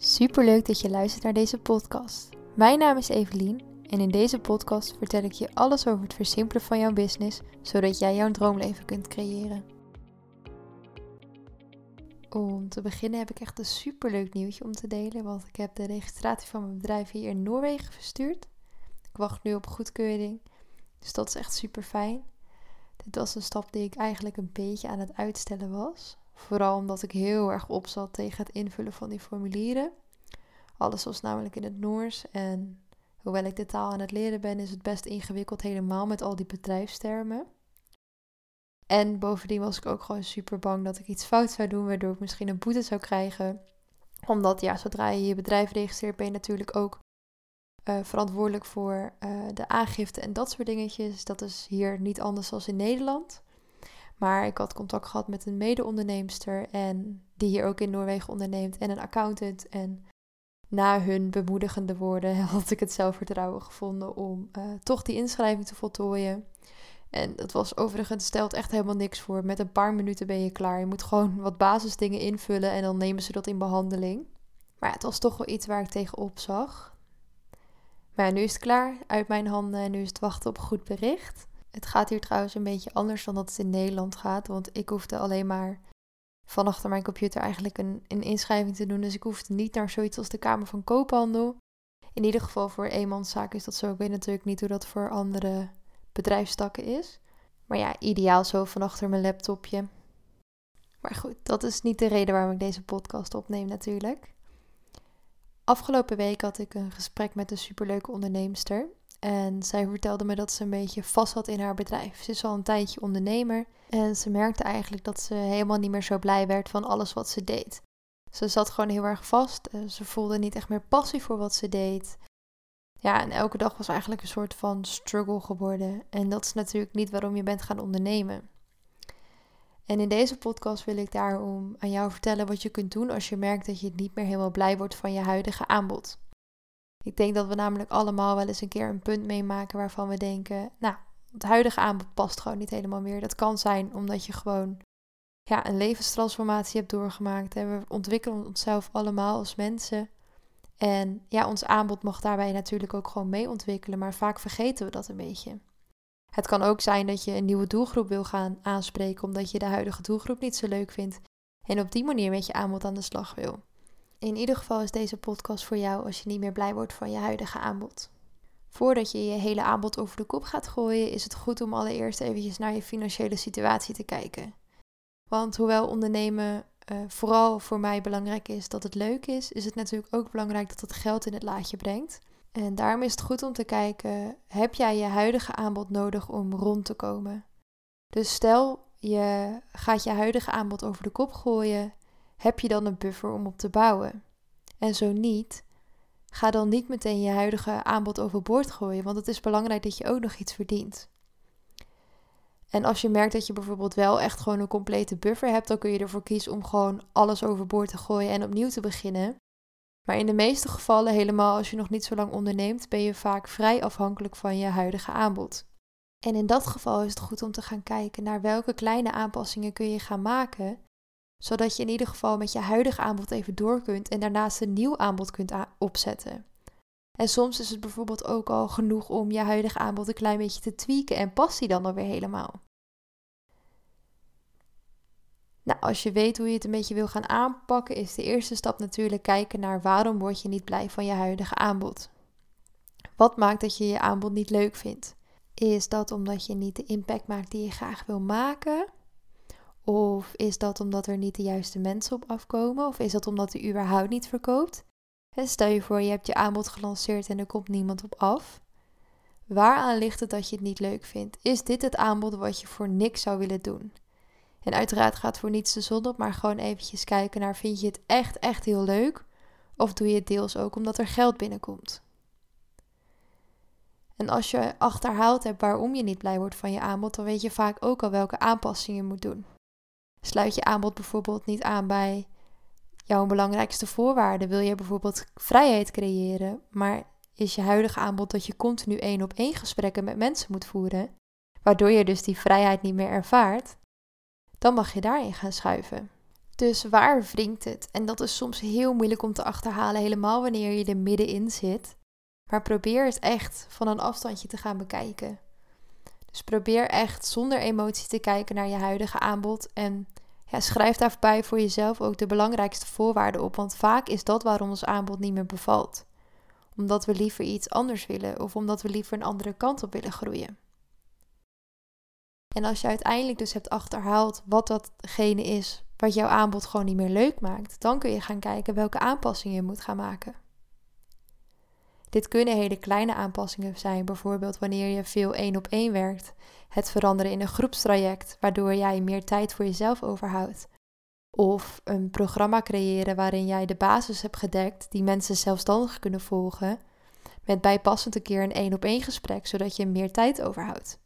Superleuk dat je luistert naar deze podcast. Mijn naam is Evelien en in deze podcast vertel ik je alles over het versimpelen van jouw business, zodat jij jouw droomleven kunt creëren. Om te beginnen heb ik echt een superleuk nieuwtje om te delen, want ik heb de registratie van mijn bedrijf hier in Noorwegen verstuurd. Ik wacht nu op goedkeuring, dus dat is echt super fijn. Dit was een stap die ik eigenlijk een beetje aan het uitstellen was. Vooral omdat ik heel erg opzat tegen het invullen van die formulieren. Alles was namelijk in het Noors en hoewel ik de taal aan het leren ben, is het best ingewikkeld helemaal met al die bedrijfstermen. En bovendien was ik ook gewoon super bang dat ik iets fout zou doen, waardoor ik misschien een boete zou krijgen. Omdat ja, zodra je je bedrijf registreert, ben je natuurlijk ook uh, verantwoordelijk voor uh, de aangifte en dat soort dingetjes. Dat is hier niet anders dan in Nederland. Maar ik had contact gehad met een mede-onderneemster en die hier ook in Noorwegen onderneemt en een accountant. En na hun bemoedigende woorden had ik het zelfvertrouwen gevonden om uh, toch die inschrijving te voltooien. En dat was overigens stelt echt helemaal niks voor. Met een paar minuten ben je klaar. Je moet gewoon wat basisdingen invullen en dan nemen ze dat in behandeling. Maar ja, het was toch wel iets waar ik tegenop zag. Maar nu is het klaar, uit mijn handen en nu is het wachten op goed bericht. Het gaat hier trouwens een beetje anders dan dat het in Nederland gaat. Want ik hoefde alleen maar van achter mijn computer eigenlijk een, een inschrijving te doen. Dus ik hoefde niet naar zoiets als de Kamer van Koophandel. In ieder geval voor eenmanszaken is dat zo. Ik weet natuurlijk niet hoe dat voor andere bedrijfstakken is. Maar ja, ideaal zo van achter mijn laptopje. Maar goed, dat is niet de reden waarom ik deze podcast opneem natuurlijk. Afgelopen week had ik een gesprek met een superleuke onderneemster. En zij vertelde me dat ze een beetje vast had in haar bedrijf. Ze is al een tijdje ondernemer en ze merkte eigenlijk dat ze helemaal niet meer zo blij werd van alles wat ze deed. Ze zat gewoon heel erg vast. Ze voelde niet echt meer passie voor wat ze deed. Ja, en elke dag was eigenlijk een soort van struggle geworden. En dat is natuurlijk niet waarom je bent gaan ondernemen. En in deze podcast wil ik daarom aan jou vertellen wat je kunt doen als je merkt dat je niet meer helemaal blij wordt van je huidige aanbod. Ik denk dat we namelijk allemaal wel eens een keer een punt meemaken waarvan we denken, nou, het huidige aanbod past gewoon niet helemaal meer. Dat kan zijn omdat je gewoon ja, een levenstransformatie hebt doorgemaakt. En we ontwikkelen onszelf allemaal als mensen. En ja, ons aanbod mag daarbij natuurlijk ook gewoon mee ontwikkelen, maar vaak vergeten we dat een beetje. Het kan ook zijn dat je een nieuwe doelgroep wil gaan aanspreken omdat je de huidige doelgroep niet zo leuk vindt en op die manier met je aanbod aan de slag wil. In ieder geval is deze podcast voor jou als je niet meer blij wordt van je huidige aanbod. Voordat je je hele aanbod over de kop gaat gooien, is het goed om allereerst eventjes naar je financiële situatie te kijken. Want hoewel ondernemen uh, vooral voor mij belangrijk is dat het leuk is, is het natuurlijk ook belangrijk dat het geld in het laadje brengt. En daarom is het goed om te kijken: heb jij je huidige aanbod nodig om rond te komen? Dus stel je gaat je huidige aanbod over de kop gooien, heb je dan een buffer om op te bouwen? En zo niet, ga dan niet meteen je huidige aanbod overboord gooien, want het is belangrijk dat je ook nog iets verdient. En als je merkt dat je bijvoorbeeld wel echt gewoon een complete buffer hebt, dan kun je ervoor kiezen om gewoon alles overboord te gooien en opnieuw te beginnen. Maar in de meeste gevallen, helemaal als je nog niet zo lang onderneemt, ben je vaak vrij afhankelijk van je huidige aanbod. En in dat geval is het goed om te gaan kijken naar welke kleine aanpassingen kun je gaan maken, zodat je in ieder geval met je huidige aanbod even door kunt en daarnaast een nieuw aanbod kunt opzetten. En soms is het bijvoorbeeld ook al genoeg om je huidige aanbod een klein beetje te tweaken en past die dan alweer helemaal. Nou, als je weet hoe je het een beetje wil gaan aanpakken, is de eerste stap natuurlijk kijken naar waarom word je niet blij van je huidige aanbod. Wat maakt dat je je aanbod niet leuk vindt? Is dat omdat je niet de impact maakt die je graag wil maken? Of is dat omdat er niet de juiste mensen op afkomen? Of is dat omdat u überhaupt niet verkoopt? Stel je voor, je hebt je aanbod gelanceerd en er komt niemand op af. Waaraan ligt het dat je het niet leuk vindt? Is dit het aanbod wat je voor niks zou willen doen? En uiteraard gaat voor niets de zon op, maar gewoon eventjes kijken naar vind je het echt, echt heel leuk? Of doe je het deels ook omdat er geld binnenkomt? En als je achterhaald hebt waarom je niet blij wordt van je aanbod, dan weet je vaak ook al welke aanpassingen je moet doen. Sluit je aanbod bijvoorbeeld niet aan bij jouw belangrijkste voorwaarde? Wil je bijvoorbeeld vrijheid creëren, maar is je huidige aanbod dat je continu één op één gesprekken met mensen moet voeren, waardoor je dus die vrijheid niet meer ervaart? Dan mag je daarin gaan schuiven. Dus waar wringt het? En dat is soms heel moeilijk om te achterhalen, helemaal wanneer je er middenin zit. Maar probeer het echt van een afstandje te gaan bekijken. Dus probeer echt zonder emotie te kijken naar je huidige aanbod. En ja, schrijf daarbij voor jezelf ook de belangrijkste voorwaarden op. Want vaak is dat waarom ons aanbod niet meer bevalt. Omdat we liever iets anders willen of omdat we liever een andere kant op willen groeien. En als je uiteindelijk dus hebt achterhaald wat datgene is wat jouw aanbod gewoon niet meer leuk maakt, dan kun je gaan kijken welke aanpassingen je moet gaan maken. Dit kunnen hele kleine aanpassingen zijn, bijvoorbeeld wanneer je veel één op één werkt, het veranderen in een groepstraject, waardoor jij meer tijd voor jezelf overhoudt. Of een programma creëren waarin jij de basis hebt gedekt die mensen zelfstandig kunnen volgen, met bijpassend een keer een één op één gesprek, zodat je meer tijd overhoudt.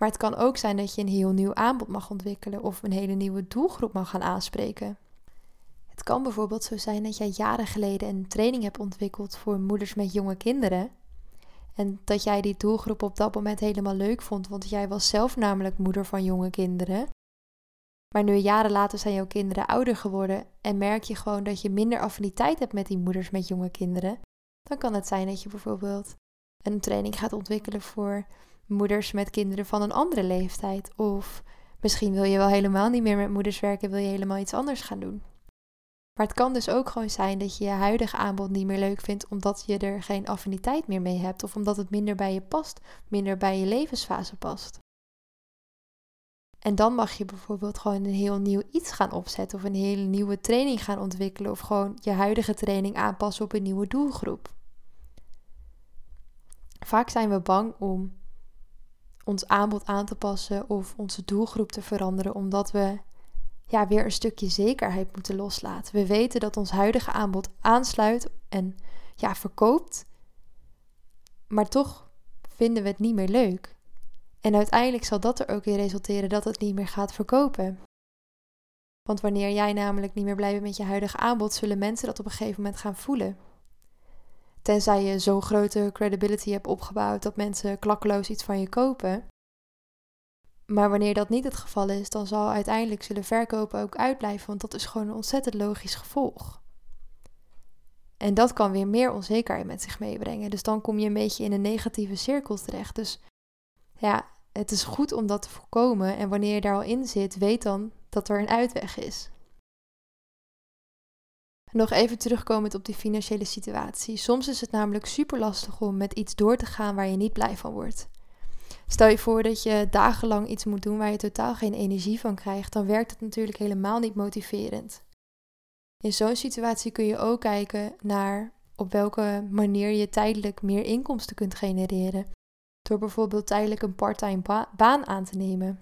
Maar het kan ook zijn dat je een heel nieuw aanbod mag ontwikkelen of een hele nieuwe doelgroep mag gaan aanspreken. Het kan bijvoorbeeld zo zijn dat jij jaren geleden een training hebt ontwikkeld voor moeders met jonge kinderen. En dat jij die doelgroep op dat moment helemaal leuk vond, want jij was zelf namelijk moeder van jonge kinderen. Maar nu jaren later zijn jouw kinderen ouder geworden en merk je gewoon dat je minder affiniteit hebt met die moeders met jonge kinderen. Dan kan het zijn dat je bijvoorbeeld een training gaat ontwikkelen voor moeders met kinderen van een andere leeftijd. Of misschien wil je wel helemaal niet meer met moeders werken, wil je helemaal iets anders gaan doen. Maar het kan dus ook gewoon zijn dat je je huidige aanbod niet meer leuk vindt omdat je er geen affiniteit meer mee hebt of omdat het minder bij je past, minder bij je levensfase past. En dan mag je bijvoorbeeld gewoon een heel nieuw iets gaan opzetten of een hele nieuwe training gaan ontwikkelen of gewoon je huidige training aanpassen op een nieuwe doelgroep. Vaak zijn we bang om ons aanbod aan te passen of onze doelgroep te veranderen, omdat we ja, weer een stukje zekerheid moeten loslaten. We weten dat ons huidige aanbod aansluit en ja, verkoopt, maar toch vinden we het niet meer leuk. En uiteindelijk zal dat er ook in resulteren dat het niet meer gaat verkopen. Want wanneer jij namelijk niet meer blij bent met je huidige aanbod, zullen mensen dat op een gegeven moment gaan voelen. Tenzij je zo'n grote credibility hebt opgebouwd dat mensen klakkeloos iets van je kopen. Maar wanneer dat niet het geval is, dan zal uiteindelijk zullen verkopen ook uitblijven, want dat is gewoon een ontzettend logisch gevolg. En dat kan weer meer onzekerheid met zich meebrengen. Dus dan kom je een beetje in een negatieve cirkel terecht. Dus ja, het is goed om dat te voorkomen. En wanneer je daar al in zit, weet dan dat er een uitweg is. Nog even terugkomend op die financiële situatie. Soms is het namelijk super lastig om met iets door te gaan waar je niet blij van wordt. Stel je voor dat je dagenlang iets moet doen waar je totaal geen energie van krijgt, dan werkt het natuurlijk helemaal niet motiverend. In zo'n situatie kun je ook kijken naar op welke manier je tijdelijk meer inkomsten kunt genereren. Door bijvoorbeeld tijdelijk een parttime baan aan te nemen.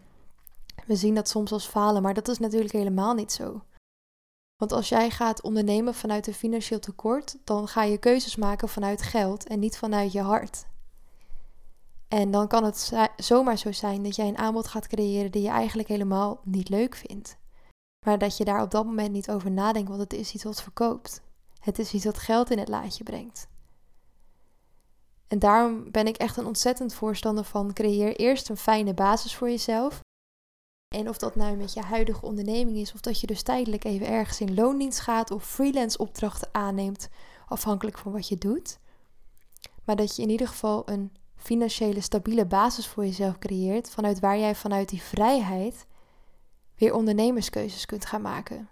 We zien dat soms als falen, maar dat is natuurlijk helemaal niet zo. Want als jij gaat ondernemen vanuit een financieel tekort, dan ga je keuzes maken vanuit geld en niet vanuit je hart. En dan kan het zomaar zo zijn dat jij een aanbod gaat creëren die je eigenlijk helemaal niet leuk vindt. Maar dat je daar op dat moment niet over nadenkt, want het is iets wat verkoopt. Het is iets wat geld in het laadje brengt. En daarom ben ik echt een ontzettend voorstander van creëer eerst een fijne basis voor jezelf. En of dat nou met je huidige onderneming is, of dat je dus tijdelijk even ergens in loondienst gaat of freelance opdrachten aanneemt, afhankelijk van wat je doet. Maar dat je in ieder geval een financiële stabiele basis voor jezelf creëert, vanuit waar jij vanuit die vrijheid weer ondernemerskeuzes kunt gaan maken.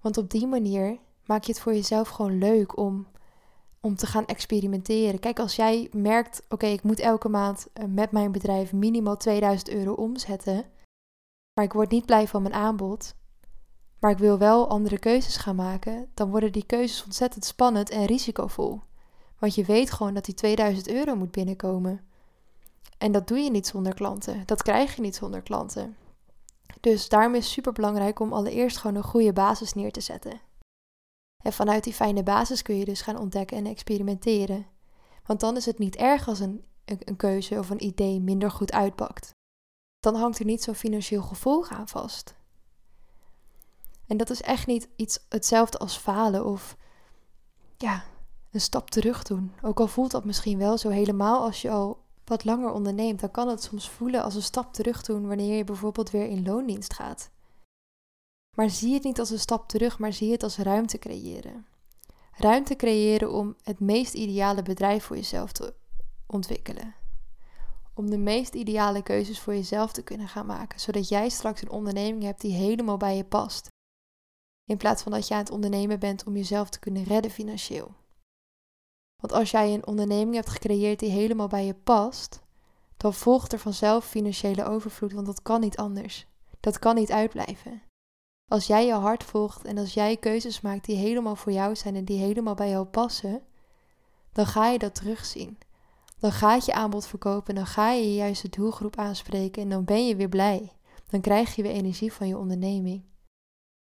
Want op die manier maak je het voor jezelf gewoon leuk om, om te gaan experimenteren. Kijk, als jij merkt, oké, ik moet elke maand eh, met mijn bedrijf minimaal 2000 euro omzetten, maar ik word niet blij van mijn aanbod, maar ik wil wel andere keuzes gaan maken, dan worden die keuzes ontzettend spannend en risicovol. Want je weet gewoon dat die 2000 euro moet binnenkomen. En dat doe je niet zonder klanten. Dat krijg je niet zonder klanten. Dus daarom is het super belangrijk om allereerst gewoon een goede basis neer te zetten. En vanuit die fijne basis kun je dus gaan ontdekken en experimenteren. Want dan is het niet erg als een, een keuze of een idee minder goed uitpakt. Dan hangt er niet zo'n financieel gevolg aan vast. En dat is echt niet iets hetzelfde als falen of ja, een stap terug doen. Ook al voelt dat misschien wel zo helemaal als je al wat langer onderneemt, dan kan het soms voelen als een stap terug doen wanneer je bijvoorbeeld weer in loondienst gaat. Maar zie het niet als een stap terug, maar zie het als ruimte creëren. Ruimte creëren om het meest ideale bedrijf voor jezelf te ontwikkelen. Om de meest ideale keuzes voor jezelf te kunnen gaan maken, zodat jij straks een onderneming hebt die helemaal bij je past. In plaats van dat je aan het ondernemen bent om jezelf te kunnen redden financieel. Want als jij een onderneming hebt gecreëerd die helemaal bij je past, dan volgt er vanzelf financiële overvloed, want dat kan niet anders. Dat kan niet uitblijven. Als jij je hart volgt en als jij keuzes maakt die helemaal voor jou zijn en die helemaal bij jou passen, dan ga je dat terugzien. Dan gaat je aanbod verkopen, dan ga je je juiste doelgroep aanspreken en dan ben je weer blij. Dan krijg je weer energie van je onderneming.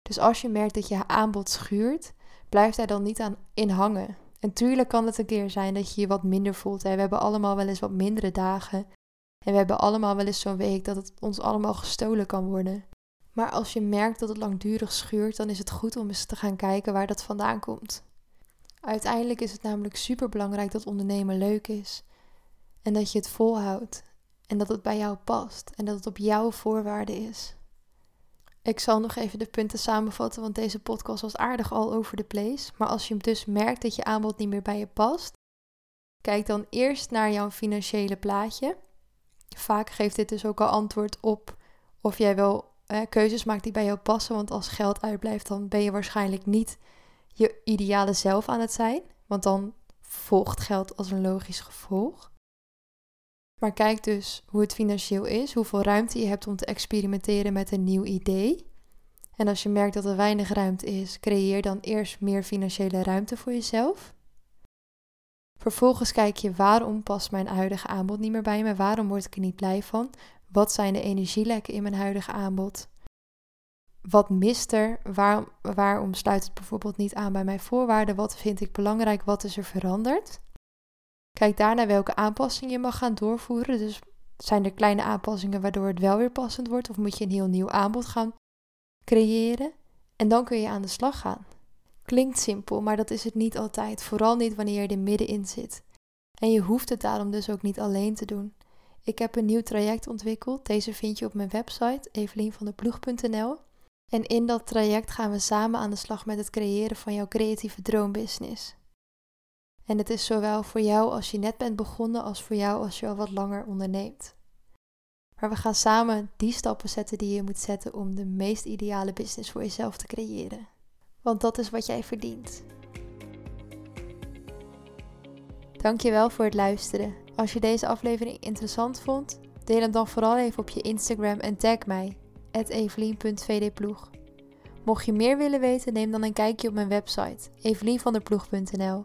Dus als je merkt dat je aanbod schuurt, blijf daar dan niet aan in hangen. En tuurlijk kan het een keer zijn dat je je wat minder voelt. We hebben allemaal wel eens wat mindere dagen. En we hebben allemaal wel eens zo'n week dat het ons allemaal gestolen kan worden. Maar als je merkt dat het langdurig schuurt, dan is het goed om eens te gaan kijken waar dat vandaan komt. Uiteindelijk is het namelijk super belangrijk dat ondernemen leuk is. En dat je het volhoudt. En dat het bij jou past. En dat het op jouw voorwaarden is. Ik zal nog even de punten samenvatten, want deze podcast was aardig al over de place. Maar als je dus merkt dat je aanbod niet meer bij je past, kijk dan eerst naar jouw financiële plaatje. Vaak geeft dit dus ook al antwoord op of jij wel eh, keuzes maakt die bij jou passen. Want als geld uitblijft, dan ben je waarschijnlijk niet je ideale zelf aan het zijn. Want dan volgt geld als een logisch gevolg. Maar kijk dus hoe het financieel is, hoeveel ruimte je hebt om te experimenteren met een nieuw idee. En als je merkt dat er weinig ruimte is, creëer dan eerst meer financiële ruimte voor jezelf. Vervolgens kijk je waarom past mijn huidige aanbod niet meer bij me? Waarom word ik er niet blij van? Wat zijn de energielekken in mijn huidige aanbod? Wat mist er? Waarom, waarom sluit het bijvoorbeeld niet aan bij mijn voorwaarden? Wat vind ik belangrijk? Wat is er veranderd? Kijk daarna welke aanpassingen je mag gaan doorvoeren. Dus zijn er kleine aanpassingen waardoor het wel weer passend wordt? Of moet je een heel nieuw aanbod gaan creëren? En dan kun je aan de slag gaan. Klinkt simpel, maar dat is het niet altijd. Vooral niet wanneer je er middenin zit. En je hoeft het daarom dus ook niet alleen te doen. Ik heb een nieuw traject ontwikkeld. Deze vind je op mijn website evelienvandeploeg.nl. En in dat traject gaan we samen aan de slag met het creëren van jouw creatieve droombusiness. En het is zowel voor jou als je net bent begonnen als voor jou als je al wat langer onderneemt. Maar we gaan samen die stappen zetten die je moet zetten om de meest ideale business voor jezelf te creëren. Want dat is wat jij verdient. Dankjewel voor het luisteren. Als je deze aflevering interessant vond, deel hem dan vooral even op je Instagram en tag mij, evelien.vdploeg. Mocht je meer willen weten, neem dan een kijkje op mijn website, evelienvanderploeg.nl.